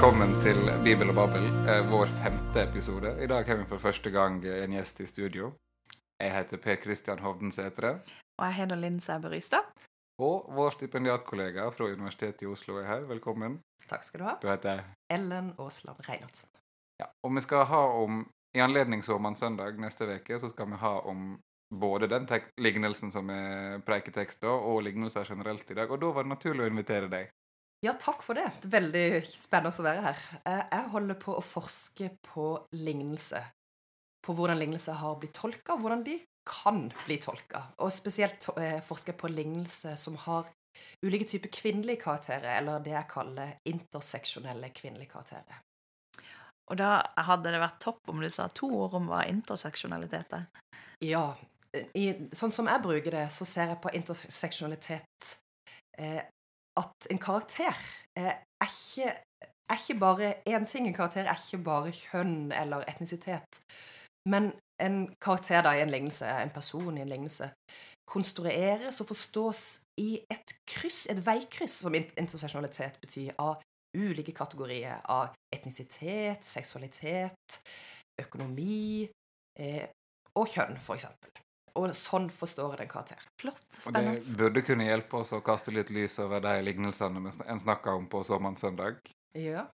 velkommen til Bibel og Babbel, eh, vår femte episode. I dag har vi for første gang en gjest i studio. Jeg heter Per Kristian Hovden Sætre. Og jeg heter Linn Sæbø Rystad. Og vår stipendiatkollega fra Universitetet i Oslo er her. Velkommen. Takk skal du ha. Du heter Ellen Aasland Reinertsen. Ja. Og vi skal ha om I anledning Såmannssøndag neste uke så skal vi ha om både den lignelsen som er preiketekst, og lignelser generelt i dag. Og da var det naturlig å invitere deg. Ja, takk for det. Det er veldig spennende å være her. Eh, Jeg holder på å forske på lignelse. På hvordan lignelse har blitt tolka, og hvordan de kan bli tolka. Og spesielt eh, forsker jeg på lignelse som har ulike typer kvinnelige karakterer, eller det jeg kaller interseksjonelle kvinnelige karakterer. Og da hadde det vært topp om du sa to ord om hva interseksjonalitet er. Ja, i, sånn som jeg bruker det, så ser jeg på interseksjonalitet eh, at en karakter er, ikke, er ikke bare én ting. En karakter er ikke bare kjønn eller etnisitet. Men en karakter da i en lignelse, en person i en lignelse, konstrueres og forstås i et kryss, et veikryss, som intersesjonalitet betyr, av ulike kategorier av etnisitet, seksualitet, økonomi eh, og kjønn, eksempel. Og sånn forstår jeg den karakter. Flott. Og det burde kunne hjelpe oss å kaste litt lys over de lignelsene en snakka om på Såmannssøndag. Ja.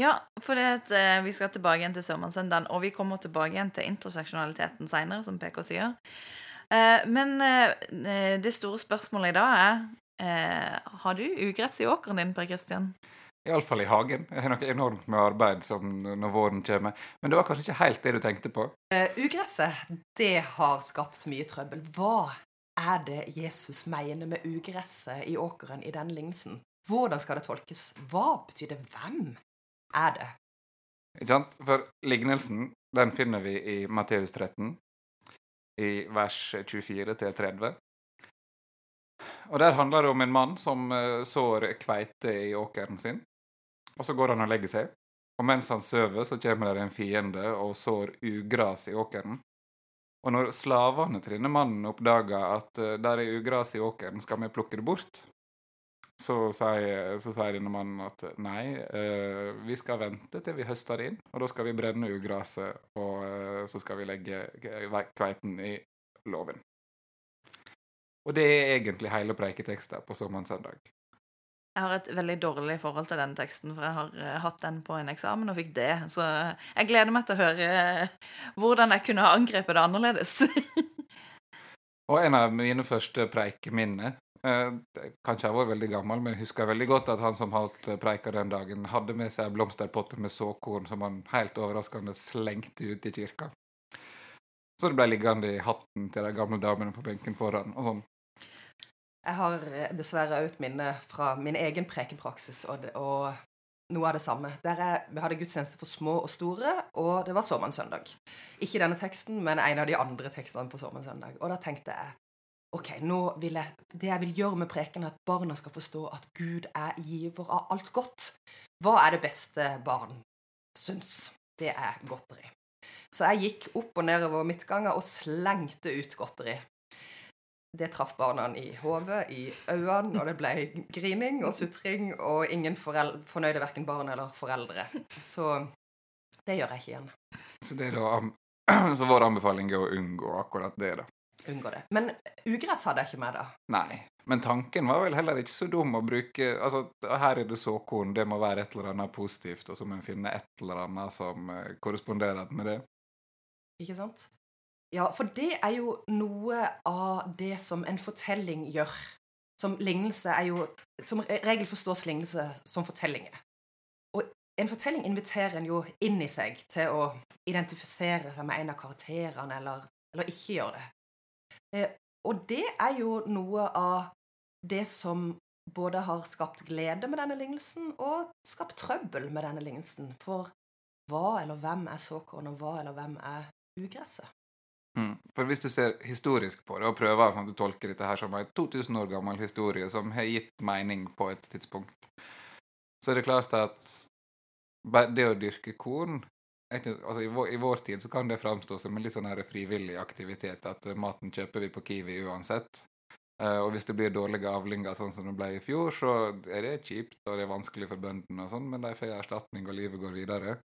Ja, for det at, eh, vi skal tilbake igjen til Sørmannssøndagen, og vi kommer tilbake igjen til interseksjonaliteten seinere, som PK sier. Eh, men eh, det store spørsmålet i dag er eh, Har du ugress i åkeren din, Per Kristian? Iallfall i hagen. Jeg har noe enormt med arbeid som når våren kommer. Men det var kanskje ikke helt det du tenkte på? Uh, ugresset, det har skapt mye trøbbel. Hva er det Jesus mener med ugresset i åkeren i den lignelsen? Hvordan skal det tolkes? Hva betyr det? Hvem er det? Ikke sant? For lignelsen den finner vi i Matteus 13, i vers 24 til 30. Og Der handler det om en mann som eh, sår kveite i åkeren sin. Og Så går han og legger seg. Og mens han sover, så kommer det en fiende og sår ugras i åkeren. Og når slavene til denne mannen oppdager at uh, der er ugras i åkeren, skal vi plukke det bort? Så sier, så sier denne mannen at nei, eh, vi skal vente til vi høster inn, og da skal vi brenne ugraset, og eh, så skal vi legge kveiten i låven. Og det er egentlig hele preiketeksten på Såmannssøndag. Jeg har et veldig dårlig forhold til den teksten, for jeg har eh, hatt den på en eksamen og fikk det. Så jeg gleder meg til å høre eh, hvordan jeg kunne ha angrepet det annerledes. Og en av mine første preikeminner kanskje jeg kan vært veldig gammel, men jeg husker veldig godt at han som holdt eh, preika den dagen, hadde med seg en blomsterpotte med såkorn som han helt overraskende slengte ut i kirka. Så det ble liggende i hatten til de gamle damene på benken foran. og sånn. Jeg har eh, dessverre òg et minne fra min egen prekenpraksis og, det, og noe av det samme. Der jeg, hadde gudstjeneste for små og store, og det var såmannssøndag. Ikke denne teksten, men en av de andre tekstene på såmannssøndag. Og da tenkte jeg OK, nå vil jeg, det jeg vil gjøre med preken, er at barna skal forstå at Gud er giver av alt godt. Hva er det beste barn syns? Det er godteri. Så jeg gikk opp og nedover midtganga og slengte ut godteri. Det traff barna i hodet, i øynene, og det ble grining og sutring, og ingen fornøyde verken barn eller foreldre. Så det gjør jeg ikke igjen. Så, det da, så vår anbefaling er å unngå akkurat det, da. Unngå det. Men ugress hadde jeg ikke med, da. Nei. Men tanken var vel heller ikke så dum å bruke Altså, her er det såkorn, det må være et eller annet positivt, og så må en finne et eller annet som eh, korresponderer med det. Ikke sant? Ja, for det er jo noe av det som en fortelling gjør. Som lignelse er jo Som regel forstås lignelse som fortellinger. Og en fortelling inviterer en jo inn i seg til å identifisere seg med en av karakterene, eller, eller ikke gjøre det. Eh, og det er jo noe av det som både har skapt glede med denne lignelsen, og skapt trøbbel med denne lignelsen. For hva eller hvem er såkorn, og hva eller hvem er ugresset? Mm. For hvis du ser historisk på det, og prøver å tolke dette her som en 2000 år gammel historie som har gitt mening på et tidspunkt, så er det klart at det å dyrke korn altså i, vår, I vår tid så kan det framstå som en litt sånn frivillig aktivitet, at eh, maten kjøper vi på Kiwi uansett. Uh, og hvis det blir dårlige avlinger, sånn som det ble i fjor, så er det kjipt, og det er vanskelig for bøndene, og sånn, men de får erstatning, og livet går videre.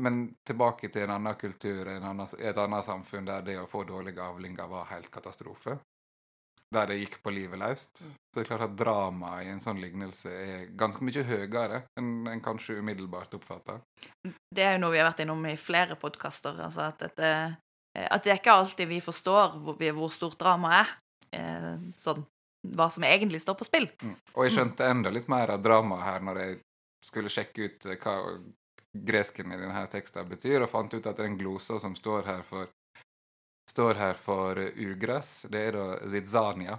Men tilbake til en annen kultur, en annen, et annet samfunn der det å få dårlige avlinger var helt katastrofe. Der det gikk på livet løst. Mm. Så det er klart at dramaet i en sånn lignelse er ganske mye høyere enn en kanskje umiddelbart oppfatter. Det er jo noe vi har vært innom i flere podkaster. Altså at, dette, eh, at det er ikke alltid vi forstår hvor, hvor stort drama er. Eh, sånn hva som egentlig står på spill. Mm. Og jeg skjønte enda litt mer av dramaet her når jeg skulle sjekke ut eh, hva gresken i denne teksten betyr, og fant ut at den glosa som står her for står her for ugress, det er da zidzania,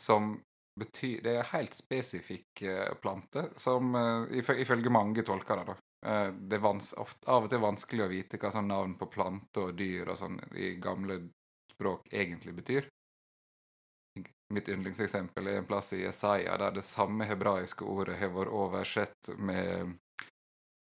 som betyr Det er en helt spesifikk eh, plante, som eh, ifølge mange tolkere, da Det er ofte, av og til vanskelig å vite hva sånn navn på planter og dyr og sånn i gamle språk egentlig betyr. Mitt yndlingseksempel er en plass i Jesaja der det samme hebraiske ordet har vært oversett med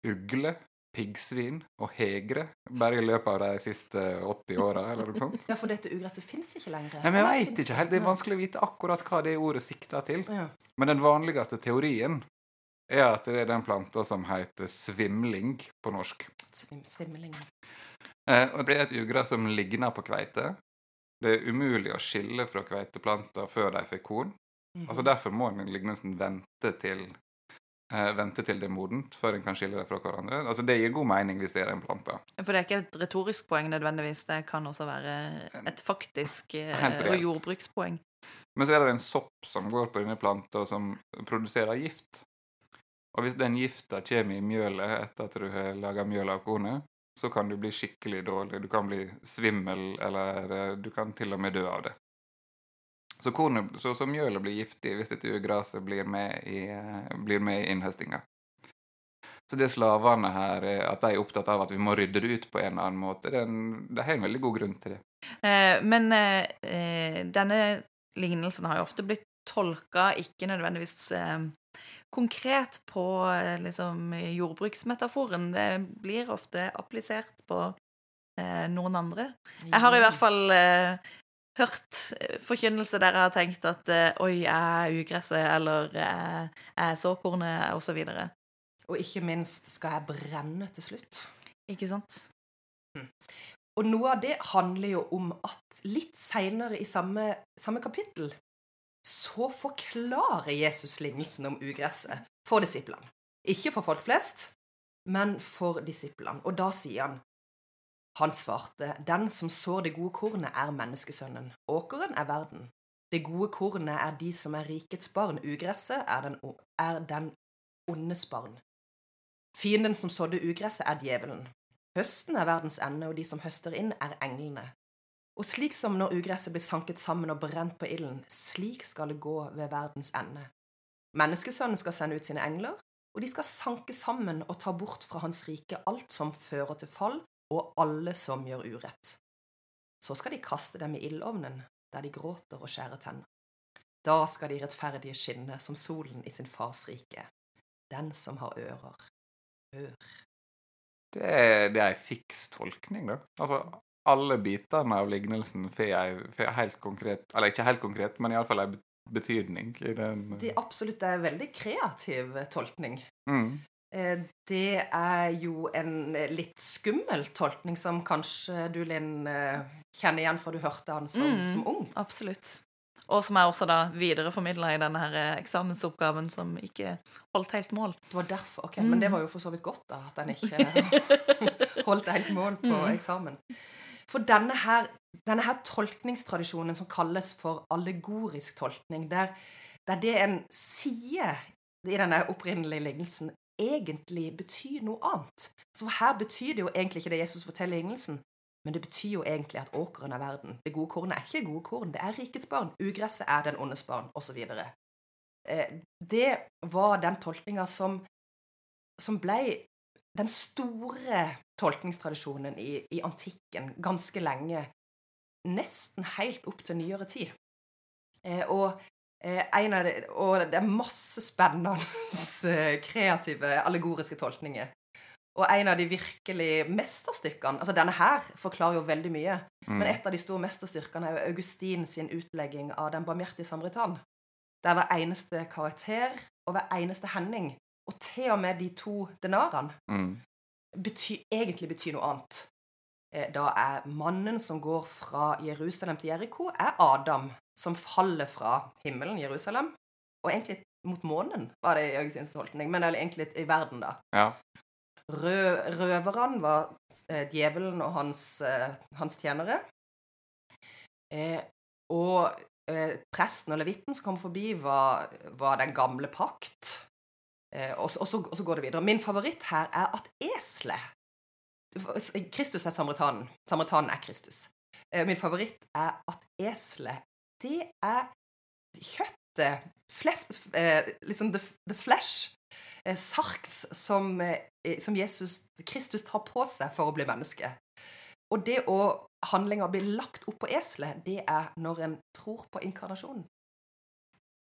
ugle, piggsvin og hegre bare i løpet av de siste 80 åra, eller noe sånt. Ja, for dette ugresset fins ikke lenger. Nei, men jeg veit ikke helt. Det er vanskelig å vite akkurat hva det ordet sikter til. Ja. Men den vanligste teorien er at det er den planta som heter svimling på norsk. Svim, svimling. Eh, og det er et ugress som ligner på kveite. Det er umulig å skille fra kveiteplanter før de får korn. Mhm. Altså Derfor må en lignelsen vente til vente til det er modent før en kan skille det fra hverandre. Altså Det gir god mening hvis det er en plante. For det er ikke et retorisk poeng nødvendigvis. Det kan også være et faktisk eh, og jordbrukspoeng. Men så er det en sopp som går på denne planta, som produserer gift. Og hvis den gifta kommer i mjølet etter at du har laga mjøl av kornet, så kan du bli skikkelig dårlig. Du kan bli svimmel, eller eh, du kan til og med dø av det. Så, kornet, så, så mjølet blir giftig hvis dette ugraset blir med i, eh, blir med i innhøstinga. Så det slavene her er at de er opptatt av at vi må rydde det ut på en eller annen måte, det er en- de har en veldig god grunn til det. Eh, men eh, eh, denne lignelsen har jo ofte blitt tolka ikke nødvendigvis eh, konkret på eh, liksom jordbruksmetaforen. Det blir ofte applisert på eh, noen andre. Jeg har i hvert fall eh, hørt eh, forkynnelse der jeg har tenkt at eh, oi, jeg er ugresset, eller eh, jeg er såkornet, osv. Og ikke minst skal jeg brenne til slutt. Ikke sant? Og noe av det handler jo om at litt seinere i samme, samme kapittel så forklarer Jesus lignelsen om ugresset for disiplene. Ikke for folk flest, men for disiplene. Og da sier han Han svarte, Den som sår det gode kornet, er menneskesønnen. Åkeren er verden. Det gode kornet er de som er rikets barn. Ugresset er den, er den ondes barn. Fienden som sådde ugresset, er djevelen. Høsten er verdens ende, og de som høster inn, er englene. Og slik som når ugresset blir sanket sammen og brent på ilden, slik skal det gå ved verdens ende. Menneskesønnen skal sende ut sine engler, og de skal sanke sammen og ta bort fra hans rike alt som fører til fall, og alle som gjør urett. Så skal de kaste dem i ildovnen, der de gråter og skjærer tenner. Da skal de rettferdige skinne som solen i sin fars rike. Den som har ører, hør. Det er, det er ei fiks tolkning, da. Altså, alle bitene av lignelsen får helt konkret Eller ikke helt konkret, men iallfall ei betydning i den Det er absolutt er en veldig kreativ tolkning. mm. Eh, Det er jo en litt skummel tolkning som kanskje du, Linn, eh, kjenner igjen fra du hørte han som, Mm. som ung. Absolutt. Og som jeg også da videreformidla i denne her eh, eksamensoppgaven som ikke holdt helt mål. Det var derfor, ok, Mm. Men det var jo for så vidt godt, da, at den ikke holdt helt mål på Mm. eksamen. For denne her, denne her tolkningstradisjonen som kalles for allegorisk tolkning, der, der det en sier i denne opprinnelige lignelsen, egentlig betyr noe annet. Så her betyr det jo egentlig ikke det Jesus forteller i lignelsen, men det betyr jo egentlig at åkeren er verden. Det gode kornet er ikke gode korn, det er rikets barn. Ugresset er den ondes barn, osv. Eh, det var den tolkninga som, som ble den store tolkningstradisjonen i, i antikken ganske lenge. Nesten helt opp til nyere tid. Eh, og, det, og det er masse spennende eh, kreative, allegoriske tolkninger. Og en av de virkelig mesterstykkene Altså, denne her forklarer jo veldig mye. Mm. Men et av de store mesterstyrkene er jo Augustin sin utlegging av Den barmhjertige samaritan. Der hver eneste karakter og hver eneste hending, og til og med de to denarene, Mm. bety, egentlig betyr noe annet. Eh, Da er mannen som går fra Jerusalem til Jeriko, er Adam, som faller fra himmelen, Jerusalem, og egentlig mot månen, var det i Augustins tolkning, men egentlig i verden, da. Ja. Rø røverne var eh, djevelen og hans, eh, hans tjenere. Eh, og eh, presten og levitten som kom forbi, var, var den gamle pakt. Eh, og, så, og, så, og så går det videre. Min favoritt her er at eselet Kristus er samaritanen. Samaritanen er Kristus. Eh, min favoritt er at eselet, det er kjøttet flest, eh, Liksom the, the flesh. Eh, sarks som, som Jesus Kristus tar på seg for å bli menneske. Og det å handlinga blir lagt opp på eselet, det er når en tror på inkarnasjonen.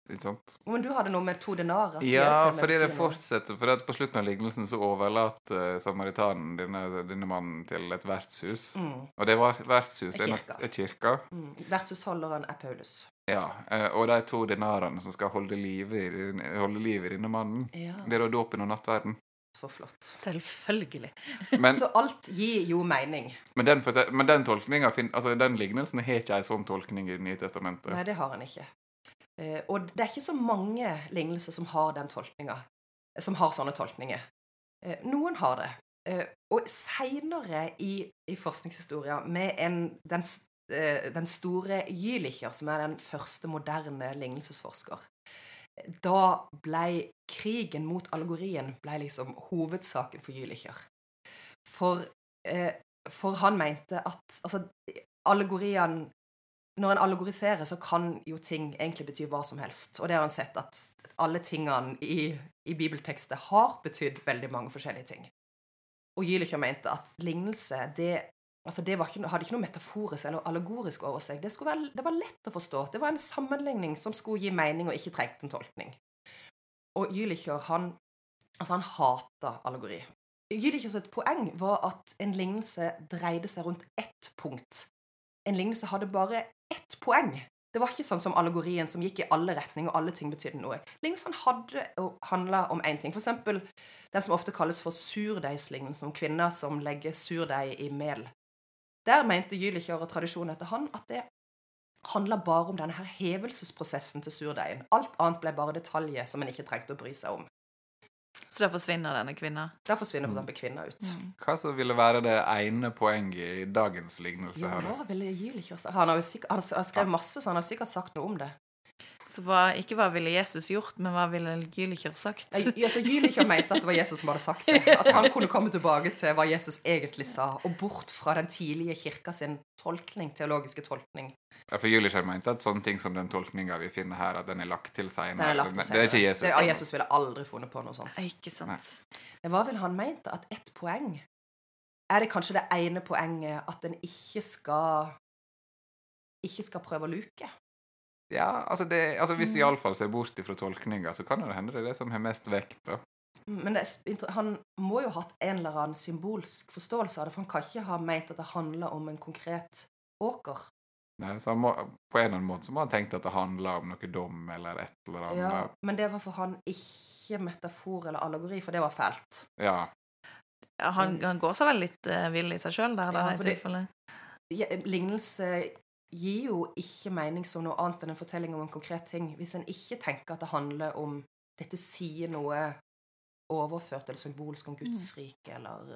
Ikke sant? Men du hadde noe med to denarer. Ja, fordi det fortsetter. For at på slutten av lignelsen så overlater eh, samaritanen denne, denne mannen til et vertshus. Mm, Og det var vertshus En er, kirka. er kirka. mm. Vertshusholderen er Paulus. Ja. eh, Og de to denarene som skal holde liv i, holde liv i denne mannen. Ja, Det er da dåpen og nattverden. så flott. Selvfølgelig. Men, Så alt gir jo mening. men den, men den Altså, den lignelsen har ikke ei sånn tolkning i Det nye testamentet. Nei, det har han ikke. Eh, og det er ikke så mange lignelser som har den tolkninga. Som har sånne tolkninger. Eh, noen har det. Eh, og seinere i, i forskningshistoria, med en, den, den store Jülicher, som er den første moderne lignelsesforsker, da ble krigen mot allegorien ble liksom hovedsaken for Jülicher. For, for han mente at altså, allegoriene når en allegoriserer, så kan jo ting egentlig bety hva som helst. Og det har han sett at alle tingene i, i bibeltekster har betydd veldig mange forskjellige ting. Og Jülicher mente at lignelse, det, altså det ikke, hadde ikke noe metaforisk eller allegorisk over seg. Det, være, det var lett å forstå. Det var en sammenligning som skulle gi mening og ikke trengte en tolkning. Og Jülicher, han, altså han hata allegori. Jülicher poeng var at en lignelse dreide seg rundt ett punkt. En lignelse hadde bare ett poeng. Det var ikke sånn som allegorien som gikk i alle retninger, og alle ting betydde noe. Lignelsen hadde handla om én ting. Eksempel den som ofte kalles for surdeigslignelsen, om kvinner som legger surdeig i mel. Der mente Jülicher og tradisjonen etter han at det handla bare om denne her hevelsesprosessen til surdeigen. Alt annet ble bare detaljer som en ikke trengte å bry seg om. Så da forsvinner denne kvinna. Da forsvinner for kvinna ut. Mm. Hva så ville være det ene poenget i dagens lignelse? Ja, her da? hva ville Jülicher også Han har jo sikkert, han har skrevet masse, så han har sikkert sagt noe om det. Så hva, ikke hva ville Jesus gjort, men hva ville Gyliker sagt? Ja, Jülicher mente at det var Jesus som hadde sagt det. At han kunne komme tilbake til hva Jesus egentlig sa, og bort fra den tidlige kirka sin tolkning, teologiske tolkning. Ja, for Gyliker mente at sånne ting som den tolkninga vi finner her, at den er lagt til seg. seinere. Det er ikke Jesus. Det, ja, Jesus ville aldri funnet på noe sånt. Ikke sant. Det var vel han mente at ett poeng Er det kanskje det ene poenget at en ikke skal ikke skal prøve å luke? Ja, altså, det, altså Hvis du Mm. iallfall ser bort ifra tolkninga, så kan det hende det er det som har mest vekt. da. Men det, er han må jo ha hatt en eller annen symbolsk forståelse av det, for han kan ikke ha ment at det handler om en konkret åker. Nei, så han må, På en eller annen måte så må han tenkt at det handler om noe dom eller et eller annet. Ja, men det var for han ikke metafor eller allegori, for det var fælt. Ja. Ja, han, han går seg vel litt uh, vill i seg sjøl der, da, Ja, i for tilfelle. Ja, Lignelse gir jo ikke mening som noe annet enn en fortelling om en konkret ting. Hvis en ikke tenker at det handler om Dette sier noe overført eller symbolsk om Guds rike, eller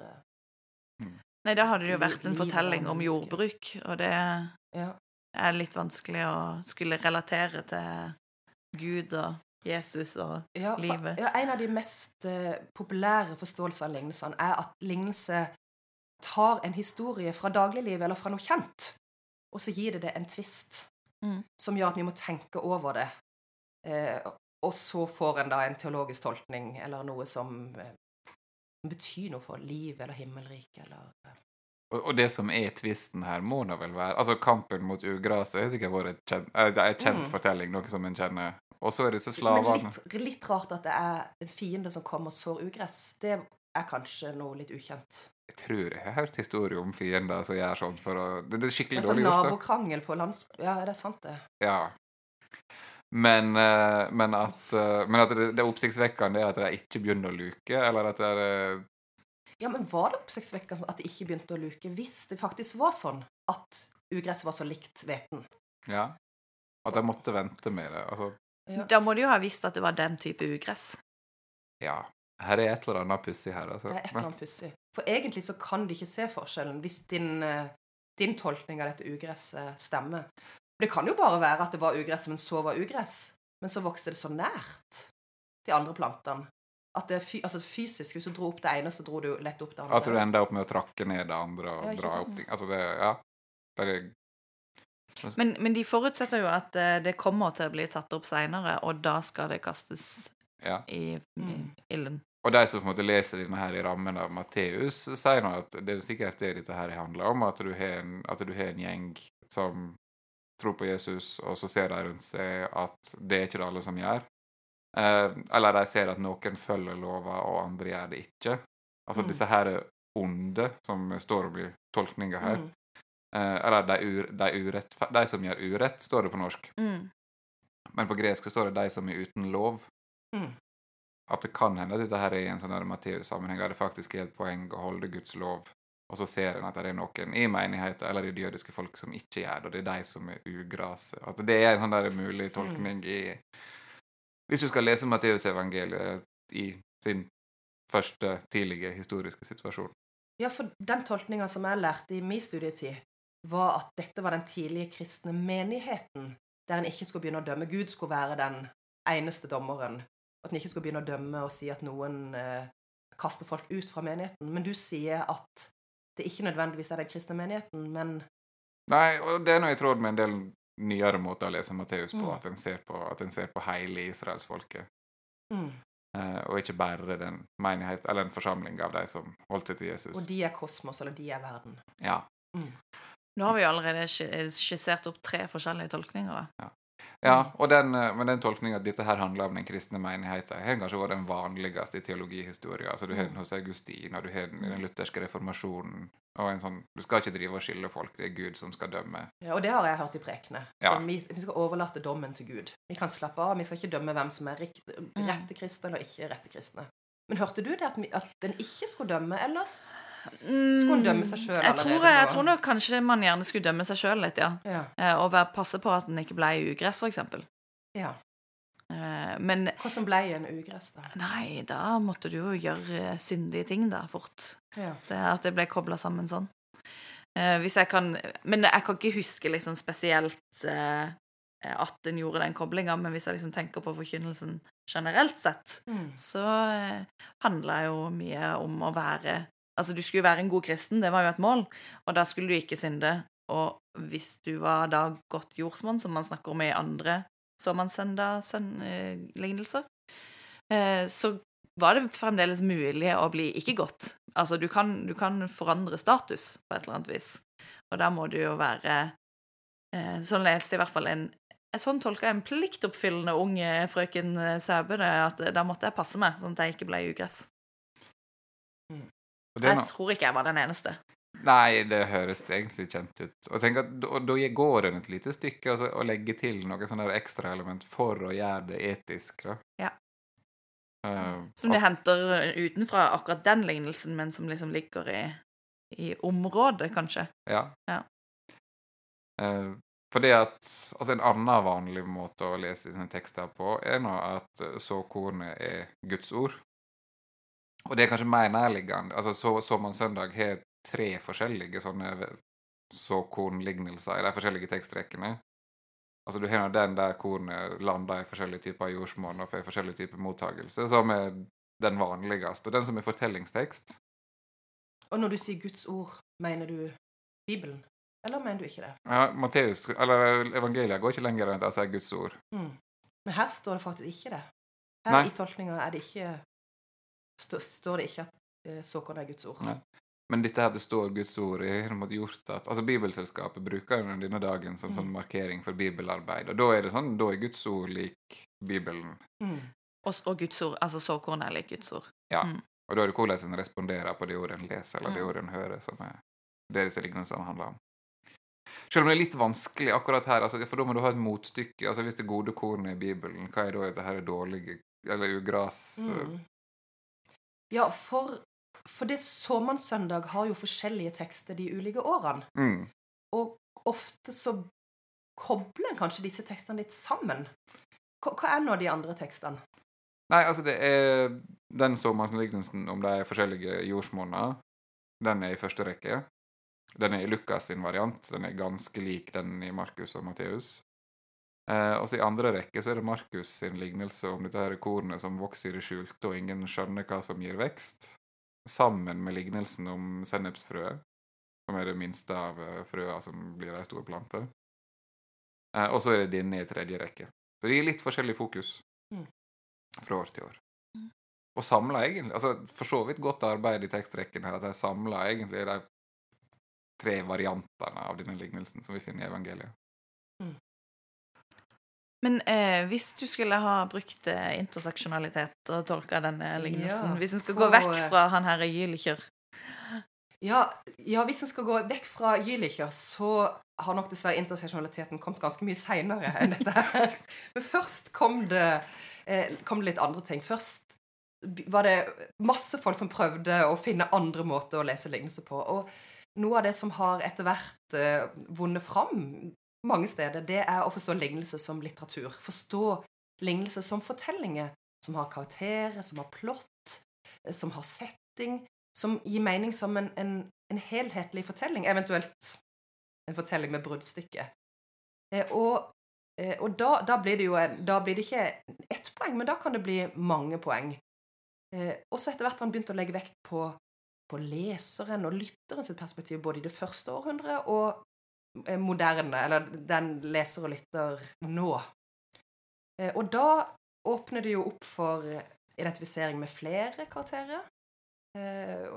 mm. Nei, da hadde det jo vært en fortelling om jordbruk, og det Ja. er litt vanskelig å skulle relatere til Gud og Jesus og Ja, for, Livet. ja, en av de mest uh, populære forståelsene av lignelsene er at lignelse tar en historie fra dagliglivet eller fra noe kjent, og så gir det det en tvist Mm. som gjør at vi må tenke over det. Eh, og så får en da en teologisk tolkning eller noe som eh, betyr noe for liv eller himmelrike eller eh. Og, og det som er tvisten her, må da vel være Altså, kampen mot ugraset har sikkert vært et kjent, eh, er et kjent Mm. fortelling, noe som en kjenner. Og så er disse Men slavene litt, litt rart at det er en fiende som kommer og sår ugress. Det er kanskje noe litt ukjent. Jeg tror jeg har hørt historier om fiender som gjør sånt for å Det, det er skikkelig det er dårlig gjort. nabokrangel på lands... Ja, er det sant, det. Ja. Men, eh, men at, eh, men at det, det oppsiktsvekkende er at de ikke begynner å luke, eller at det er eh, Ja, men var det oppsiktsvekkende at de ikke begynte å luke hvis det faktisk var sånn at ugresset var så likt hveten? Ja. At de måtte vente med det. Altså, Ja. Da må de jo ha visst at det var den type ugress. ja. Her er et eller annet pussig her, altså. Det er et eller annet pussig. For egentlig så kan de ikke se forskjellen hvis din, eh, din tolkning av dette ugresset stemmer. Det kan jo bare være at det var ugress, men så var ugress. Men så vokste det så nært de andre plantene. At det fy, altså fysisk, hvis du dro opp det ene, så dro du lett opp det andre. At du ender opp med å trakke ned det andre og Ja, dra sant? opp ting. Altså, det Ja. Bare Men, men de forutsetter jo at eh, det kommer til å bli tatt opp seinere, og da skal det kastes Ja. i, i Mm. ilden. Og de som på en måte leser denne her i rammen av Matteus, sier nå at det er sikkert det dette her handler om, at du har en, at du har en gjeng som tror på Jesus, og så ser de rundt seg at det er ikke det alle som gjør. Eh, eller de ser at noen følger lova, og andre gjør det ikke. Altså Mm. disse her onde, som står og blir tolkninga her. Mm. Eh, eller de, ur, de, urett, de som gjør urett, står det på norsk. Mm. Men på gresk så står det de som er uten lov. Mm. At det kan hende at dette her er i en sånn Matteus-sammenheng, der det faktisk er et poeng å holde Guds lov, og så ser en at det er noen i menigheten eller i det jødiske folk som ikke gjør det, og det er de som er ugrase. At det er en sånn der mulig tolkning i Hvis du skal lese Matteusevangeliet i sin første tidlige historiske situasjon. Ja, for den tolkninga som jeg lærte i min studietid, var at dette var den tidlige kristne menigheten, der en ikke skulle begynne å dømme. Gud skulle være den eneste dommeren. At en ikke skulle begynne å dømme og si at noen eh, kaster folk ut fra menigheten. Men du sier at det ikke nødvendigvis er den kristne menigheten, men Nei, og det er nå i tråd med en del nyere måter å lese Matteus på, Mm. at en ser på, at en ser på hele israelsfolket. mm. Eh, og ikke bare den menighet, eller en forsamling av de som holdt seg til Jesus. Og de er kosmos, eller de er verden. Ja. Nå har vi allerede skissert opp tre forskjellige tolkninger, da. ja og den, eh, men den tolkninga at dette her handler om den kristne menigheten, har kanskje vært den vanligste i teologihistorien. Altså, du har den hos Augustin, og du har den i den lutherske reformasjonen. Og en sånn, Du skal ikke drive og skille folk, det er Gud som skal dømme. Ja, og det har jeg hørt i prekene. Ja. Så vi, vi skal overlate dommen til Gud. Vi kan slappe av. Vi skal ikke dømme hvem som er rikt, rette kristne eller ikke rette kristne. Men hørte du det at, at den ikke skulle dømme ellers? Skulle en dømme seg selv allerede? tror, jeg tror nok kanskje man gjerne skulle dømme seg sjøl litt, ja. Ja. Eh, Og være, passe på at den ikke ble ugress, for eksempel. ja. Eh, Men Hvordan ble en ugress, da? nei, da måtte du jo gjøre eh, syndige ting, da, fort. Ja. Så at det ble kobla sammen sånn. Eh, hvis jeg kan Men jeg kan ikke huske liksom spesielt eh, at en gjorde den koblinga, men hvis jeg liksom tenker på forkynnelsen generelt sett, Mm. så eh, handla jo mye om å være Altså, du skulle jo være en god kristen, det var jo et mål, og da skulle du ikke synde. Og hvis du var da godt jordsmonn, som man snakker om i andre såmannssøndag-lignelser, eh, så var det fremdeles mulig å bli ikke godt. Altså, du kan, du kan forandre status på et eller annet vis, og da må du jo være eh, Sånn leste jeg i hvert fall en Sånn tolka en pliktoppfyllende ung frøken eh, Sæbø det, at eh, da måtte jeg passe meg, sånn at jeg ikke ble ugress. Mm. Jeg tror ikke jeg var den eneste. Nei, det høres egentlig kjent ut. Og tenk at da, går det et lite stykke altså, og legger til noen sånne der ekstraelement for å gjøre det etisk. Da. Ja. Uh, Som de henter utenfra akkurat den lignelsen, men som liksom ligger i, i området, kanskje. Ja. Ja. Eh, for det at Altså, en annen vanlig måte å lese disse tekster på, er nå at eh, såkornet er Guds ord. Og det er kanskje mer nærliggende. Altså, så, søndag har tre forskjellige sånne såkornlignelser i de forskjellige tekstrekkene. Altså, du har den der kornet lander i forskjellige typer jordsmonn og får forskjellige typer mottagelse, som er den vanligste. Og den som er fortellingstekst, Og når du sier Guds ord, mener du Bibelen? Eller mener du ikke det? Ja, Matteus, eller evangeliet går ikke lenger enn at jeg sier Guds ord. Mm. Men her står det faktisk ikke det. Her Nei. i tolkninga er det ikke stå, står det ikke at eh, såkorn er Guds ord. Nei. Men dette her det står Guds ord i har gjort at Altså Bibelselskapet bruker jo denne dagen som sånn Mm. markering for bibelarbeid, og da er det sånn, da er Guds ord lik Bibelen. Mm. Og, og Guds ord, altså såkorn er lik Guds ord. Ja. Mm. Og da er det hvordan en responderer på det ordet en leser, eller det Mm. ordet en hører, som er det disse lignelsene handler om. Selv om det er litt vanskelig akkurat her, altså, for da må du ha et motstykke. altså Hvis det gode kornet i Bibelen, hva er da dette her dårlige eller ugras? Mm. Ja, for, for det såmannssøndag har jo forskjellige tekster de ulike årene. Mm. Og ofte så kobler en kanskje disse tekstene litt sammen. Hva, hva er nå de andre tekstene? Nei, altså det er den såmannslignelsen om de forskjellige jordsmonner. Den er i første rekke. Den er i Lukas sin variant. Den er ganske lik den i Markus og Matteus. Eh, og så i andre rekke så er det Markus sin lignelse om dette her kornet som vokser i det skjulte, og ingen skjønner hva som gir vekst, sammen med lignelsen om sennepsfrøet, som er det minste av eh, frøa som blir ei stor plante. Eh, og så er det denne i tredje rekke. Så det gir litt forskjellig fokus Mm. fra år til år. Mm. Og samla egentlig altså For så vidt godt arbeid i tekstrekken her, at de samla egentlig de tre variantene av denne lignelsen som vi finner i evangeliet. Men eh, hvis du skulle ha brukt eh, interseksjonalitet og tolka denne lignelsen Ja, Hvis en skal gå vekk fra han her Jülicher Ja, ja, hvis en skal gå vekk fra Jülicher, så har nok dessverre interseksjonaliteten kommet ganske mye seinere enn dette her. Men først kom det, eh, kom det litt andre ting. Først var det masse folk som prøvde å finne andre måter å lese lignelser på. Og noe av det som har etter hvert eh, vunnet fram mange steder, det er å forstå lignelse som litteratur. Forstå lignelse som fortellinger. Som har karakterer, som har plott, eh, som har setting som gir mening som en, en, en helhetlig fortelling, eventuelt en fortelling med bruddstykke. Eh, og og da, da, blir det jo da blir det ikke ett poeng, men da kan det bli mange poeng. Og så etter hvert har han begynt å legge vekt på, på leseren og lytteren sitt perspektiv, både i det første århundret og eh, moderne, eller den leser og lytter nå. Eh, og da åpner det jo opp for identifisering med flere karakterer. Eh,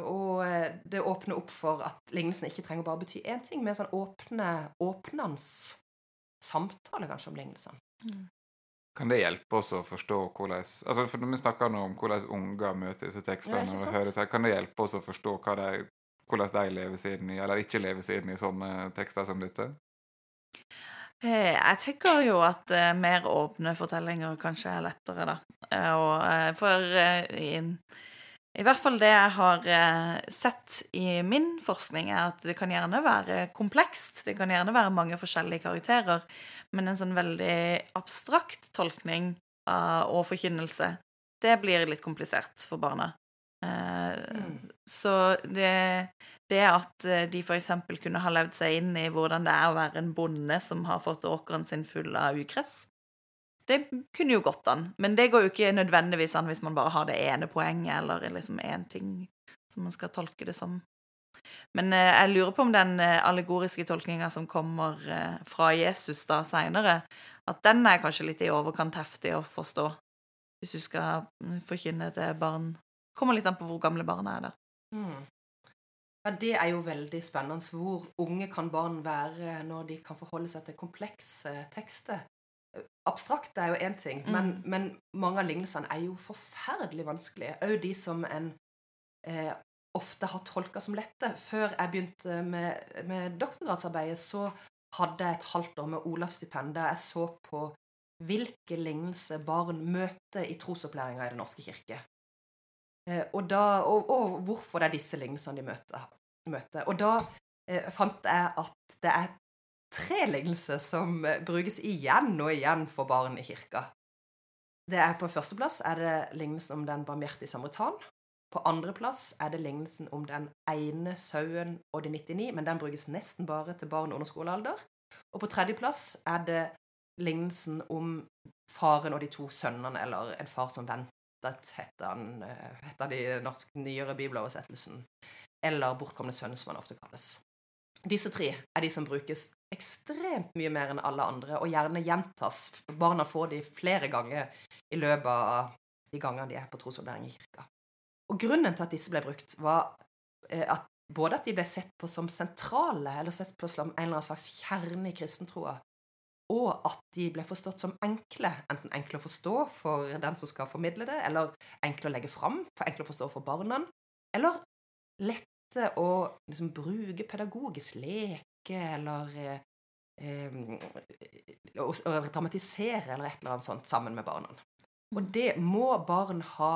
og det åpner opp for at lignelsen ikke trenger bare bety én ting, men sånn åpne, åpnende samtale kanskje om lignelsen. Kan det hjelpe oss å forstå hvordan altså for vi snakker nå om hvordan unger møter disse tekstene, og hører til, kan det hjelpe oss å forstå de, hvordan de lever siden i, eller ikke lever siden i sånne tekster som dette? Eh, Jeg tenker jo at eh, mer åpne fortellinger kanskje er lettere, da. Eh, og, for i, i hvert fall det jeg har sett i min forskning, er at det kan gjerne være komplekst. Det kan gjerne være mange forskjellige karakterer, men en sånn veldig abstrakt tolkning uh, og forkynnelse, det blir litt komplisert for barna. Uh, Mm. Så det, det at eh, de f.eks. kunne ha levd seg inn i hvordan det er å være en bonde som har fått åkeren sin full av ukress, det kunne jo gått an. Men det går jo ikke nødvendigvis an hvis man bare har det ene poenget, eller liksom én ting som man skal tolke det som. Men eh, jeg lurer på om den eh, allegoriske tolkninga som kommer eh, fra Jesus da seinere, at den er kanskje litt i overkant heftig å forstå. Hvis du skal mm, forkynne til barn. Kommer litt an på hvor gamle barna er der. Mm. Ja, det er jo veldig spennende. Hvor unge kan barn være når de kan forholde seg til komplekse tekster? Abstrakt er jo én ting, men, Mm. men mange av lignelsene er jo forferdelig vanskelige. Òg de som en eh, ofte har tolka som lette. Før jeg begynte med, med doktorgradsarbeidet, så hadde jeg et halvt år med Olavsstipend der jeg så på hvilke lignelser barn møter i trosopplæringa i Den norske kirke. Eh, og, da, og, og hvorfor det er disse lignelsene de møter. møter. Og da eh, fant jeg at det er tre lignelser som eh, brukes igjen og igjen for barn i kirka. Det er På førsteplass er det lignelsen om den barmhjertige samaritan. På andreplass er det lignelsen om den ene sauen og de 99, men den brukes nesten bare til barn under skolealder. Og på tredjeplass er det lignelsen om faren og de to sønnene, eller en far som ventet, heter han eh, heter den norske nyere bibeloversettelsen. Eller bortkomne sønn, som han ofte kalles. Disse tre er de som brukes ekstremt mye mer enn alle andre, og gjerne gjentas. Barna får de flere ganger i løpet av de gangene de er på trosopplæring i kirka. Og grunnen til at disse ble brukt, var eh, at både at de ble sett på som sentrale, eller sett på som en eller annen slags kjerne i kristentroa, og at de ble forstått som enkle. Enten enkle å forstå for den som skal formidle det, eller enkle å legge fram, for enkle å forstå for barna, eller lette å liksom, bruke pedagogisk leke, eller eh, eh, å, å dramatisere, eller et eller annet sånt, sammen med barna. Og det må barn ha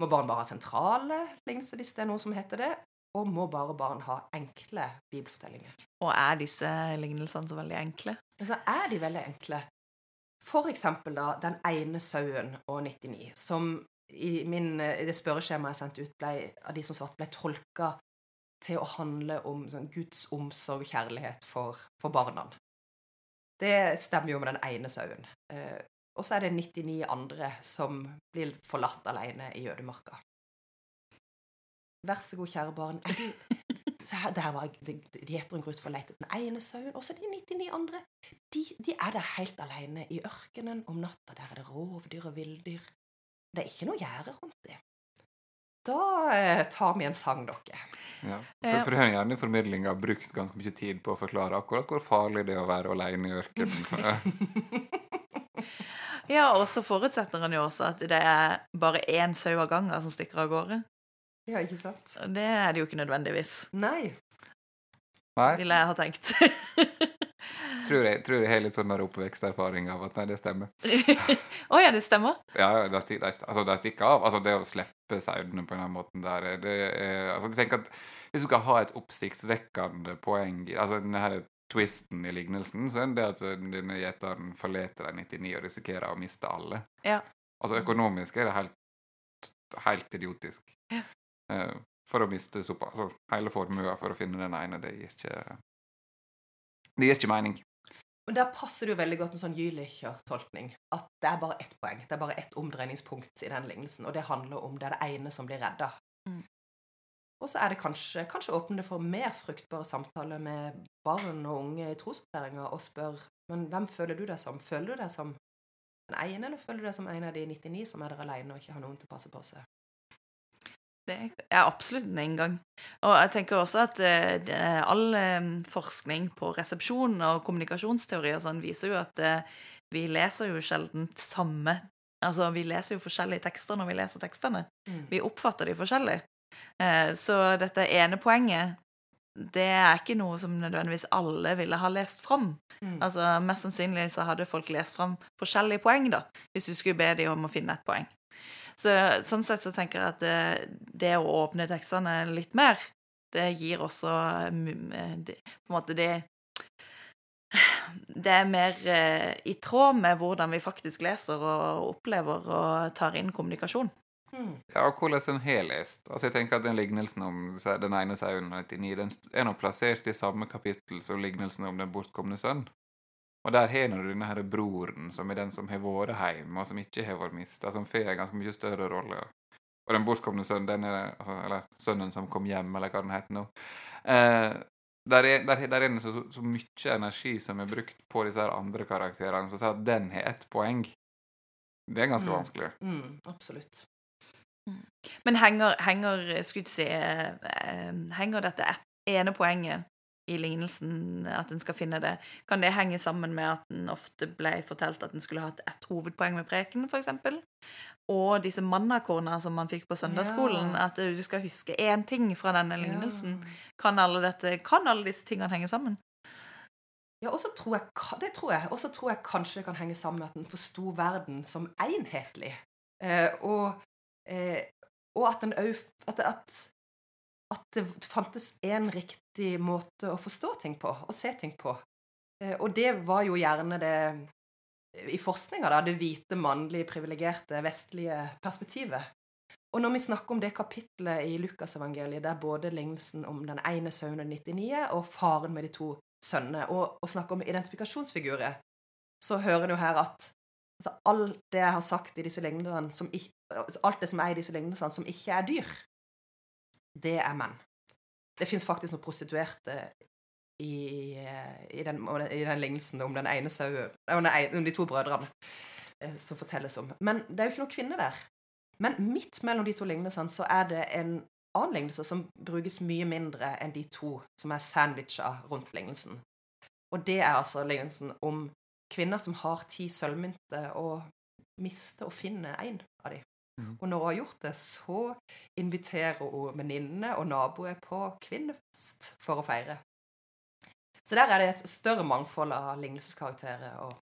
må barn bare ha sentrale lignelser, hvis det er noe som heter det, og må bare barn ha enkle bibelfortellinger. Og er disse lignelsene så veldig enkle? Altså, er de veldig enkle. For eksempel da, den ene sauen og 99, som i, min, i det spørreskjemaet jeg sendte ut, ble, av de som svarte, ble tolka til å handle om sånn, Guds omsorg og kjærlighet for, for barna. Det stemmer jo med den ene sauen. Eh, og så er det 99 andre som blir forlatt alene i ødemarka. Vær så god, kjære barn. Så her, der var Gjeteren går ut for å lete etter den ene sauen. Og så de 99 andre. De, de, er der helt alene i ørkenen om natta. Der er det rovdyr og villdyr. Det er ikke noe gjerde rundt dem. Da eh, tar vi en sang, dere. Ja. For, for den gjerne formidlinga har brukt ganske mye tid på å forklare akkurat hvor farlig det er å være alene i ørkenen. ja, og så forutsetter han jo også at det er bare én sau av gangen som stikker av gårde. Ja, ikke sant? Det er det jo ikke nødvendigvis. Nei. Nei. Ville jeg ha tenkt. tror, jeg, tror jeg har litt sånn oppveksterfaring av at nei, det stemmer. Å oh, ja, det stemmer? Ja, de, de, altså, stikker av. Altså, det å slippe sauene på den måten der det er, altså, jeg tenker at Hvis du skal ha et oppsiktsvekkende poeng altså denne her twisten i lignelsen, så er det at denne gjeteren forlater de 99 og risikerer å miste alle. Ja. Altså Økonomisk er det helt, helt idiotisk. Ja. Eh, for å miste sopa, altså hele formua for å finne den ene, det gir ikke Det gir ikke mening. Men Der passer det jo veldig godt med sånn Jülicher-tolkning. At det er bare ett poeng. Det er bare ett omdreiningspunkt i den lignelsen. Og det handler om det er det ene som blir redda. Mm. Og så er det kanskje, kanskje åpne for mer fruktbare samtaler med barn og unge i trosopplæringa og spør men hvem føler du deg som? Føler du deg som den ene, eller føler du deg som en av de 99 som er der alene og ikke har noen til å passe på seg? Det er absolutt en inngang. Og jeg tenker også at uh, all uh, forskning på resepsjon og kommunikasjonsteori og sånn viser jo at uh, vi leser jo sjelden samme Altså, vi leser jo forskjellige tekster når vi leser tekstene. Mm. Vi oppfatter de forskjellig. Så dette ene poenget det er ikke noe som nødvendigvis alle ville ha lest fram. Mm. Altså, Mest sannsynlig så hadde folk lest fram forskjellige poeng, da, hvis du skulle be dem om å finne et poeng. Så, sånn sett så tenker jeg at det, det å åpne tekstene litt mer, det gir også det, På en måte det Det er mer eh, i tråd med hvordan vi faktisk leser og opplever og tar inn kommunikasjon. Mm. Ja, og hvordan en har lest. Altså, jeg tenker at den lignelsen om den ene sauen og 99 den er nå plassert i samme kapittel som lignelsen om den bortkomne sønn. Og der har du denne her broren, som er den som har vært hjemme, og som ikke har vært mista, som får en ganske mye større rolle. Og den bortkomne sønnen, den er, altså, eller sønnen som kom hjem, eller hva den heter nå eh, Der er, der, der er så, så, mye energi som er brukt på disse her andre karakterene, som sier at den har ett poeng. Det er ganske Mm. vanskelig. Mm, absolutt. Men henger, henger skulle jeg si, eh, henger dette et, ene poenget i lignelsen, at en skal finne det, kan det henge sammen med at en ofte ble fortalt at en skulle hatt ett hovedpoeng med preken, f.eks.? Og disse mannakorna som man fikk på søndagsskolen, Ja. at du skal huske én ting fra denne lignelsen. Ja. Kan, alle dette, kan alle disse tingene henge sammen? Ja, og så tror jeg, det tror jeg. Og så tror jeg kanskje det kan henge sammen med at en forsto verden som enhetlig. Eh, og, eh, og at en at, at, at det fantes én riktig måte å forstå ting på, og se ting på. Eh, og det var jo gjerne det i forskninga, da, det hvite, mannlige, privilegerte, vestlige perspektivet. Og når vi snakker om det kapitlet i Lukasevangeliet der både lignelsen om den ene sauen og 99 og faren med de to sønnene, og, og snakker om identifikasjonsfigurer, så hører jo her at altså, alt det jeg har sagt i disse lignelsene, som alt det som er i disse lignelsene som ikke er dyr, det er menn. Det fins faktisk noen prostituerte i, i, den, i den lignelsen om den ene sauen om, de to brødrene eh, som fortelles om. Men det er jo ikke noen kvinne der. Men midt mellom de to lignelsene så er det en annen lignelse som brukes mye mindre enn de to som er sandwicha rundt lignelsen. Og det er altså lignelsen om kvinner som har ti sølvmynter, og mister og finner én av dem. Og når hun har gjort det, så inviterer hun venninnene og naboer på kvinnefest for å feire. Så der er det et større mangfold av lignelseskarakterer, og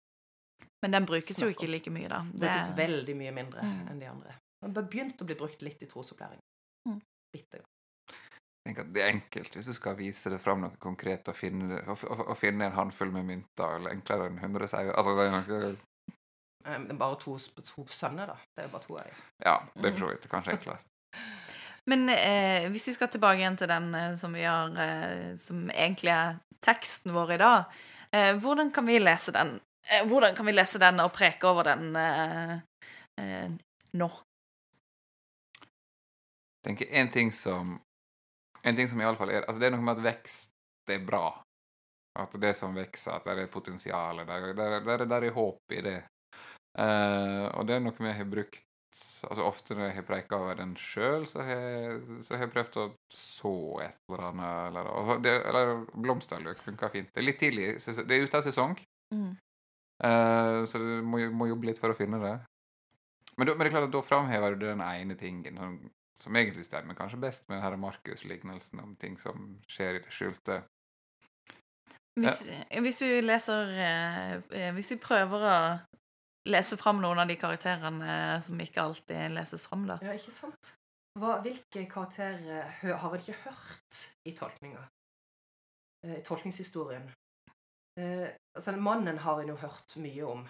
Men den brukes jo ikke like mye, da. det brukes veldig mye mindre Mm. enn de andre. Den har begynt å bli brukt litt i trosopplæring. Mm. Bitte grann. Jeg tenker at Det er enkelt hvis du skal vise det fram noe konkret og finne, og, og, og finne en håndfull med mynter, eller enklere enn 100 sauer. Altså, det er bare to, to sønner, da. Det er bare to av dem. Ja, det er for så vidt kanskje enklest. Men eh, hvis vi skal tilbake igjen til den eh, som vi har eh, Som egentlig er teksten vår i dag, eh, hvordan kan vi lese den? Eh, hvordan kan vi lese den og preke over den eh, eh, nå? Jeg tenker en ting som En ting som i alle fall er Altså, det er noe med at vekst er bra. At det som vokser, at det er potensial, der, der, der, der er håp i det. Eh, og det er noe vi har brukt Altså Ofte når jeg har preika over den sjøl, så, så har jeg prøvd å så et eller annet. Eller, det, eller blomsterløk funker fint. Det er litt tidlig. Det er ute av sesong, Mm. Uh, så du må, må jobbe litt for å finne det. Men, da, men det er klart at da framhever du den ene tingen som, som egentlig stemmer kanskje best med denne Markus-lignelsen om ting som skjer i det skjulte. Hvis, hvis vi leser eh, Hvis vi prøver å lese fram noen av de karakterene eh, som ikke alltid leses fram, da. Ja, ikke sant? Hva, hvilke karakterer har en ikke hørt i tolkninga? Eh, I tolkningshistorien? Eh, altså, mannen har en jo hørt mye om.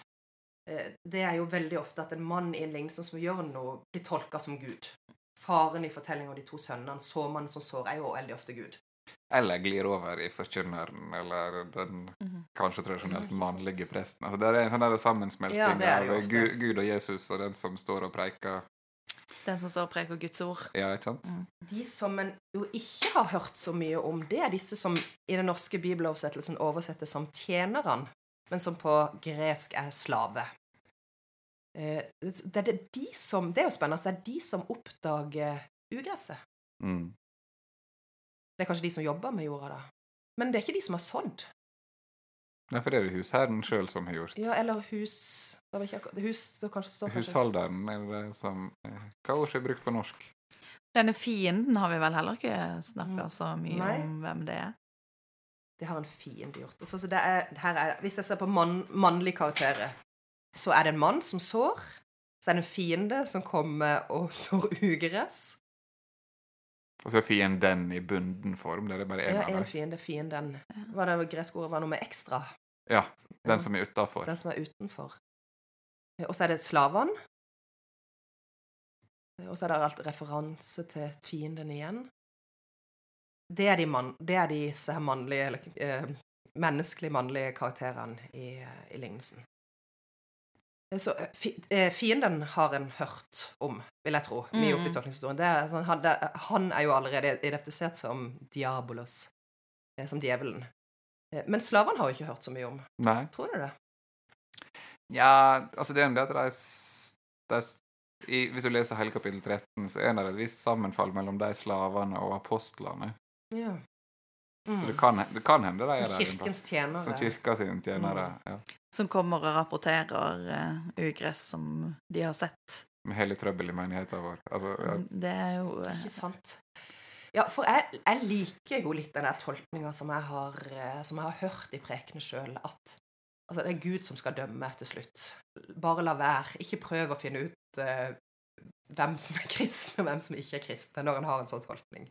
Det er jo veldig ofte at en mann i en lignelse som gjør noe, blir tolka som Gud. Faren i fortellinga om de to sønnene, såmannen som sår, er jo veldig ofte Gud. Eller glir over i forkynneren, eller den Mhm. kanskje tradisjonelt mannlige presten. Altså, det er en sånn sammensmelting Ja, av. Gud, Gud og Jesus og den som står og preiker. Den som står og preker Guds ord. Ja, ikke sant? Mm. De som en jo ikke har hørt så mye om, det er disse som i den norske bibeloversettelsen oversettes som tjenerne, men som på gresk er slave. Eh, Det er de som Det er jo spennende. Det er de som oppdager ugresset. Mm. Det er kanskje de som jobber med jorda, da. Men det er ikke de som har sådd. Nei, for det er det husherren sjøl som har gjort. Ja, eller hus det vel ikke akkurat- Hus det kanskje står kanskje Husholderen er det som eh, Hva ord er brukt på norsk? Denne fienden har vi vel heller ikke snakka Mm. så mye Nei. om hvem det er. Det har en fiende gjort. Altså, det er, her er, hvis jeg ser på mann, mannlige karakterer, så er det en mann som sår. Så er det en fiende som kommer og sår ugress. Og så er fienden i bunden form. Det er bare én Ja, en fiende, fienden. Hva det greske ordet var noe med ekstra? Ja, den som er utafor. Den som er utenfor. Og så er det slavene. Og så er det alt referanse til fienden igjen. Det er de, mann, det er disse mannlige, eller eh, menneskelig mannlige karakterene i, i lignelsen. Så eh, eh, fienden har en hørt om, vil jeg tro, mye opp i Mm. tolkningshistorien. Det er, sånn, han, det, han er jo allerede identifisert som diabolos, eh, som djevelen. Men slavene har jo ikke hørt så mye om. Nei. Tror du det? Ja, altså det er det at de, s- de s- i, Hvis du leser hele kapittel 13, så er det et visst sammenfall mellom de slavene og apostlene. Ja. Så det kan, det kan hende de er Som der kirkens tjenere. Som kirka sine tjenere. Mm. Ja. Som kommer og rapporterer uh, ugress som de har sett. Med hele trøbbel i menigheten vår. Altså, ja. Det er jo uh, Ikke sant? Ja, for jeg, jeg liker jo litt den der tolkninga som, jeg har, eh, som jeg har hørt i prekene sjøl, at altså, det er Gud som skal dømme til slutt. Bare la være. Ikke prøv å finne ut hvem som er kristne, og hvem som ikke er kristne, når en har en sånn tolkning.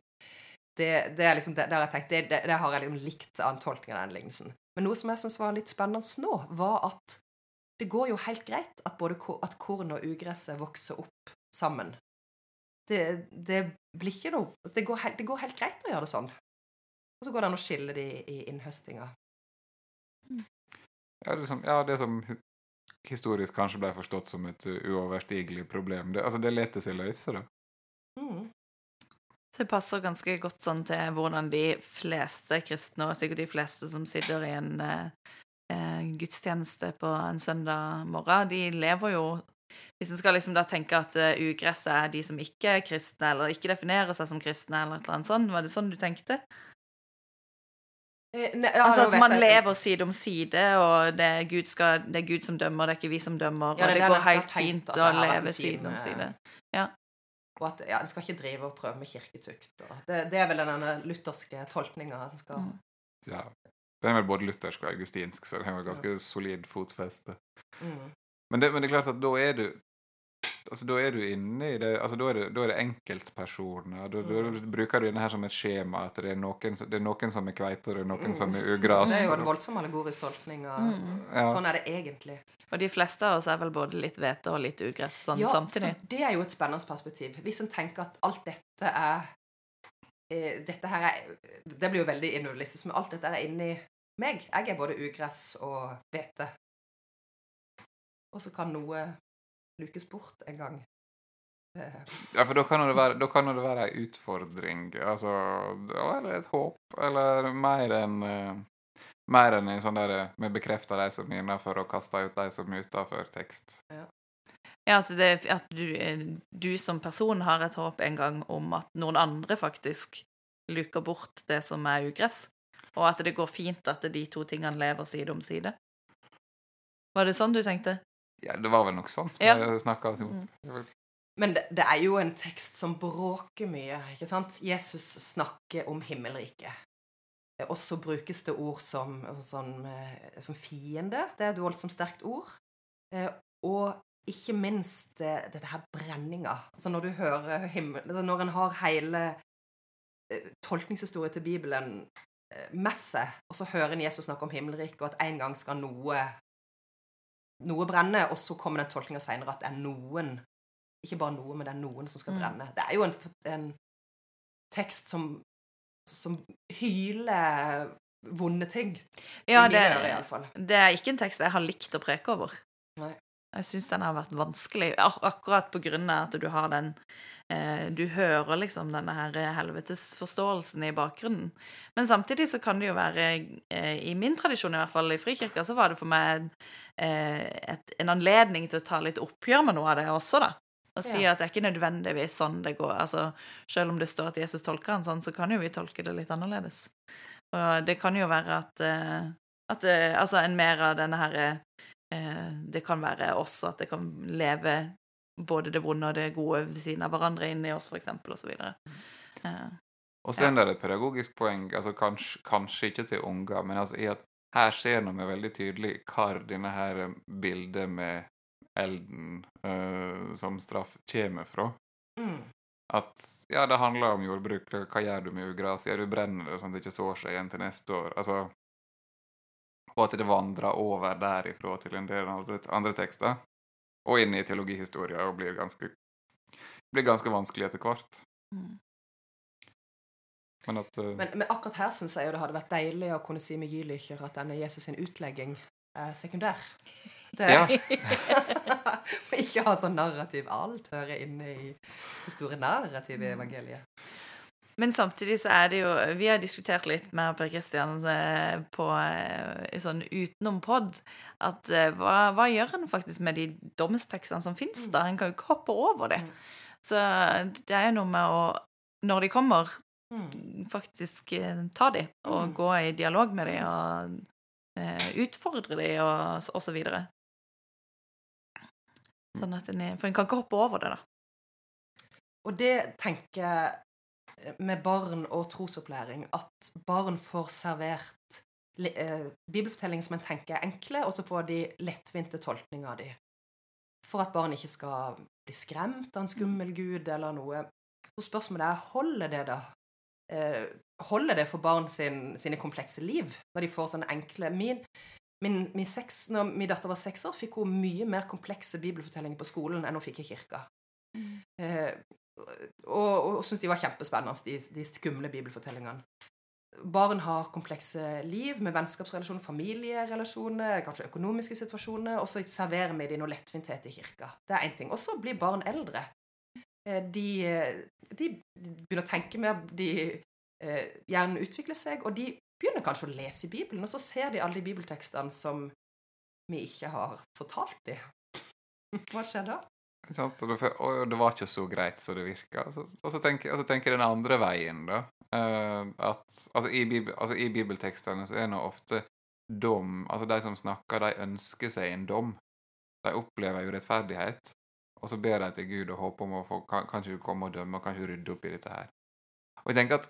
Det, det er liksom, det, det har jeg tenkt, det, det, det har jeg liksom likt av en tolkning av den lignelsen. Men noe som jeg syns var litt spennende nå, var at det går jo helt greit at både at korn og ugresset vokser opp sammen. Det, det blir ikke noe det går, helt, det går helt greit å gjøre det sånn. Og så går det an å skille de i innhøstinga. Ja, det, som, ja, det som historisk kanskje ble forstått som et uh, uoverstigelig problem. Det, altså, det leter seg løse, da. Mm. Det passer ganske godt sånn til hvordan de fleste kristne, og sikkert de fleste som sitter i en eh, eh, gudstjeneste på en søndag morgen, de lever jo Hvis en skal liksom da tenke at eh, ugresset er de som ikke er kristne, eller ikke definerer seg som kristne, eller et eller annet sånt, var det sånn du tenkte? Eh, ne, ja, altså at man jeg- lever side om side, og det er, Gud skal, det er Gud som dømmer, det er ikke vi som dømmer. Ja, og det er det går helt fint å leve side om side. side. Og at ja, en skal ikke drive og prøve med kirketukt. Og det, det er vel denne lutherske tolkninga en skal Mm. Ja. Den er vel både luthersk og augustinsk, så den har ganske solid fotfeste. mm. Men det, men det er klart at da er du Altså, da er du inne i det altså, Da er det, da er det enkeltpersoner. Da, da Mm. bruker du denne her som et skjema. At det er noen, det er noen som er kveite, og det er noen som er ugras. Mm. Det er jo en voldsom allegorisk tolkning Mm. Ja. Sånn er det egentlig. Og de fleste av oss er vel både litt hvete og litt ugress sånn Ja, samtidig. for det er jo et spennende perspektiv. Hvis en tenker at alt dette er eh, Dette her er Det blir jo veldig individualistisk, men alt dette er inni meg. Jeg er både ugress og hvete. Og så kan noe lukes bort en gang. Eh, Ja, for da kan jo det være, da kan det være ei utfordring. Altså Eller et håp. Eller mer enn eh, mer enn en sånn der Vi bekrefter de som er innafor, og kaster ut de som er utafor tekst. Ja, at, det, at du, eh, du som person har et håp en gang om at noen andre faktisk luker bort det som er ugress, og at det går fint at de to tingene lever side om side. Var det sånn du tenkte? Ja, det var vel noe sånt Ja. vi snakka oss imot. Men det, det er jo en tekst som bråker mye, ikke sant? Jesus snakker om himmelriket. Og så brukes det ord som, sånn, eh, som fiende. Det er et voldsomt sterkt ord. Eh, Og ikke minst eh, dette her brenninga. Altså når du hører himmel altså Når en har hele tolkningshistorien til Bibelen med seg, og så hører en Jesus snakke om himmelriket, og at en gang skal noe noe brenner, og så kommer den tolkninga seinere at det er noen ikke bare noe, men det er noen som skal Mm. brenne. Det er jo en, en tekst som, som hyler vonde ting. Ja, det, ører, det er ikke en tekst jeg har likt å preke over. Nei. Jeg syns den har vært vanskelig, ak akkurat på grunn av at du har den eh, Du hører liksom denne her helvetesforståelsen i bakgrunnen. Men samtidig så kan det jo være eh, I min tradisjon, i hvert fall i Frikirka, så var det for meg eh, et, en anledning til å ta litt oppgjør med noe av det også, da. Og si Ja. at det er ikke nødvendigvis sånn det går. Altså, Selv om det står at Jesus tolker han sånn, så kan jo vi tolke det litt annerledes. Og det kan jo være at, eh, at eh, Altså en mer av denne her eh, Det kan være oss, at det kan leve både det vonde og det gode ved siden av hverandre inni oss, og så videre. Eh, Og så er det et pedagogisk poeng, altså kanskje, kanskje ikke til unger, men altså i at her ser vi veldig tydelig hvor denne her bildet med elden eh, som straff kommer fra. Mm. At ja, det handler om jordbruk. Hva gjør du med ugras? Ja, du brenner det sånn at det ikke sår seg igjen til neste år. Altså, og at det vandrer over derifra til en del andre, andre tekster. Og inn i teologihistoria og blir ganske, blir ganske vanskelig etter hvert. mm. Men at uh, Men, men akkurat her syns jeg jo det hadde vært deilig å kunne si med Jülicher at denne Jesus sin utlegging er sekundær. Det, Ja. Ikke ha sånn narrativ. Alt hører inne i det store narrativet i evangeliet. Men samtidig så er det jo Vi har diskutert litt med Per Kristian eh, på eh, sånn utenom pod at eh, hva, hva gjør en faktisk med de domstekstene som fins, da? En kan jo ikke hoppe over det. Mm. Så det er jo noe med å Når de kommer, Mm. faktisk ta de, og Mm. gå i dialog med de, og utfordre de, og, og så videre. Sånn at en, For en kan ikke hoppe over det, da. Og det tenker med barn og trosopplæring, at barn får servert eh, bibelfortellinger som en tenker er enkle, og så får de lettvinte tolkninger av de. For at barn ikke skal bli skremt av en skummel gud eller noe. Så spørsmålet er holder det, da? Eh, holder det for barn sin, sine komplekse liv, når de får sånne enkle Min, min, min seks, når min datter var seks år, fikk hun mye mer komplekse bibelfortellinger på skolen enn hun fikk i kirka. Eh, og, og syntes de var kjempespennende, de, de skumle bibelfortellingene. Barn har komplekse liv med vennskapsrelasjoner, familierelasjoner, kanskje økonomiske situasjoner, og så serverer vi dem noe lettvinthet i kirka. Det er én ting. Og så blir barn eldre. Eh, De, de begynner å tenke mer, de eh, hjernen utvikler seg, og de begynner kanskje å lese i Bibelen, og så ser de alle de bibeltekstene som vi ikke har fortalt dem. Hva skjer da? Så det, og det var ikke så greit som det virka. Og og så tenker jeg den andre veien, da. Uh, at altså i, altså i bibeltekstene så er det ofte dom Altså de som snakker, de ønsker seg en dom. De opplever urettferdighet, og så ber de til Gud og håper om å få kan, Kanskje du komme og dømme, og kanskje rydde opp i dette her. Og jeg tenker at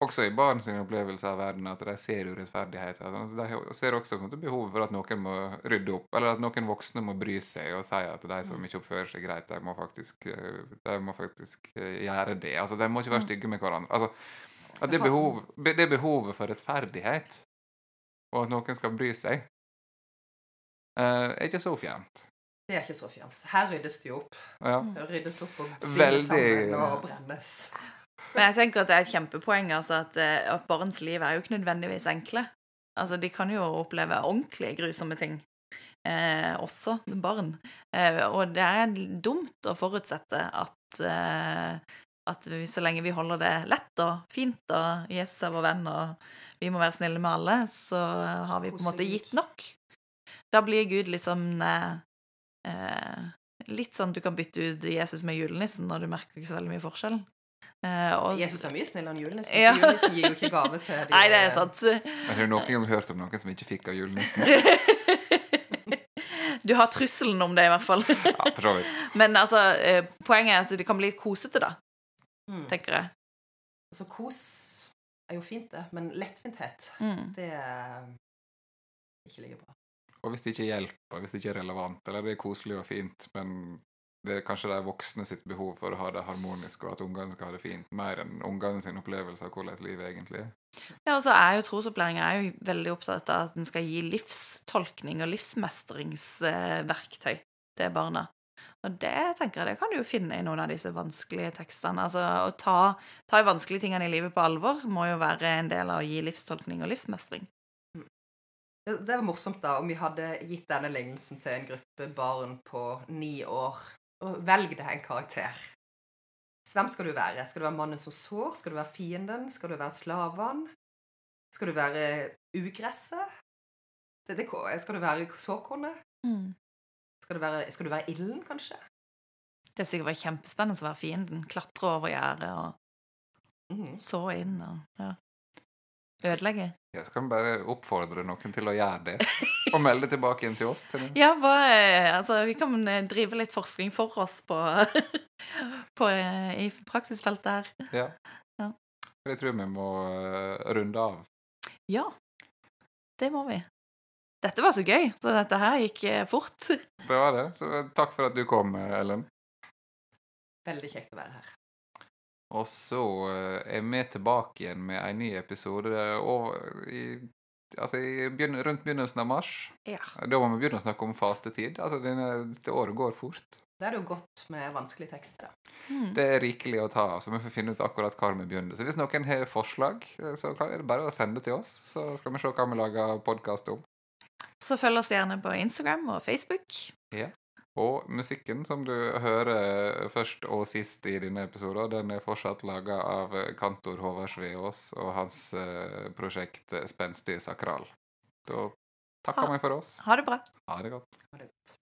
også i barn sin opplevelse av verden at de ser urettferdighet. Altså, de ser også behovet for at noen må rydde opp, eller at noen voksne må bry seg og si at de som ikke oppfører seg greit, de må faktisk, eh, de må faktisk eh, gjøre det. Altså, De må ikke være stygge med hverandre. Altså, at det, behov, det behovet for rettferdighet, og at noen skal bry seg, eh, er ikke så fjernt. Det er ikke så fjernt. Her ryddes det jo opp. Ja. Det ryddes opp og Veldig- sammen og brennes. Men jeg tenker at det er et kjempepoeng altså at, eh, at barns liv er jo ikke nødvendigvis enkle. Altså, De kan jo oppleve ordentlig grusomme ting, eh, også barn. Eh, og det er dumt å forutsette at, eh, at vi, så lenge vi holder det lett og fint, og Jesus er vår venn, og vi må være snille med alle, så har vi på en måte gitt nok. Da blir Gud liksom eh, eh, Litt sånn at du kan bytte ut Jesus med julenissen, og du merker ikke så veldig mye forskjell. Eh, og, Jesus er mye snillere enn julenissen. Ja. Julenissen gir jo ikke gave til de Nei, det er sant. Jeg har noen gang hørt om noen som ikke fikk av julenissen. Du har trusselen om det, i hvert fall. Ja, for så vidt. Men altså, eh, poenget er at det kan bli kosete, da, Mm. tenker jeg. Altså, kos er jo fint, det, men lettvinthet, Mm. det er ikke like bra. Og hvis det ikke hjelper, hvis det ikke er relevant, eller det er koselig og fint, men det er kanskje de voksne sitt behov for å ha det harmonisk, og at ungene skal ha det fint, mer enn ungene sin opplevelse av hvordan livet egentlig er. Ja, og så er jo trosopplæringa veldig opptatt av at den skal gi livstolkning og livsmestringsverktøy til barna. Og det tenker jeg det kan du jo finne i noen av disse vanskelige tekstene. Altså å ta, ta de vanskelige tingene i livet på alvor må jo være en del av å gi livstolkning og livsmestring. Det det var morsomt da om vi hadde gitt denne lignelsen til en gruppe barn på ni år. Velg deg en karakter. Hvem skal du være? Skal du være mannen som sår? Skal du være fienden? Skal du være slaven? Skal du være ugresset? Skal du være såkornet? Skal du være, skal du være ilden, kanskje? Det er sikkert vært kjempespennende å være fienden. Klatre over gjerdet og mm. så inn og ja. Ødelegge. Jeg skal bare oppfordre noen til å gjøre det, og melde tilbake inn til oss. Til. Ja, hva, eh, altså, vi kan eh, drive litt forskning for oss på, på eh, i praksisfeltet her. Ja. Ja. Jeg tror vi må runde av. Ja, det må vi. Dette var så gøy, så dette her gikk fort. Det var det. Så takk for at du kom, Ellen. Veldig kjekt å være her. Og så eh, er vi tilbake igjen med en ny episode i, altså i begyn rundt begynnelsen av mars. Ja. Da må vi begynne å snakke om fastetid. Altså, denne, dette året går fort. Da er det jo godt med vanskelige tekster. Mm. Det er rikelig å ta av, så vi får finne ut akkurat hvor vi begynner. Så hvis noen har forslag, eh, så er det bare å sende til oss, så skal vi se hva vi lager podkast om. Så følg oss gjerne på Instagram og Facebook. Og musikken som du hører først og sist i denne episoden, den er fortsatt laga av kantor Håvard Sveås og hans eh, prosjekt Spenstig sakral. Da takker vi for oss. Ha det bra. Ha det godt. Ha det godt.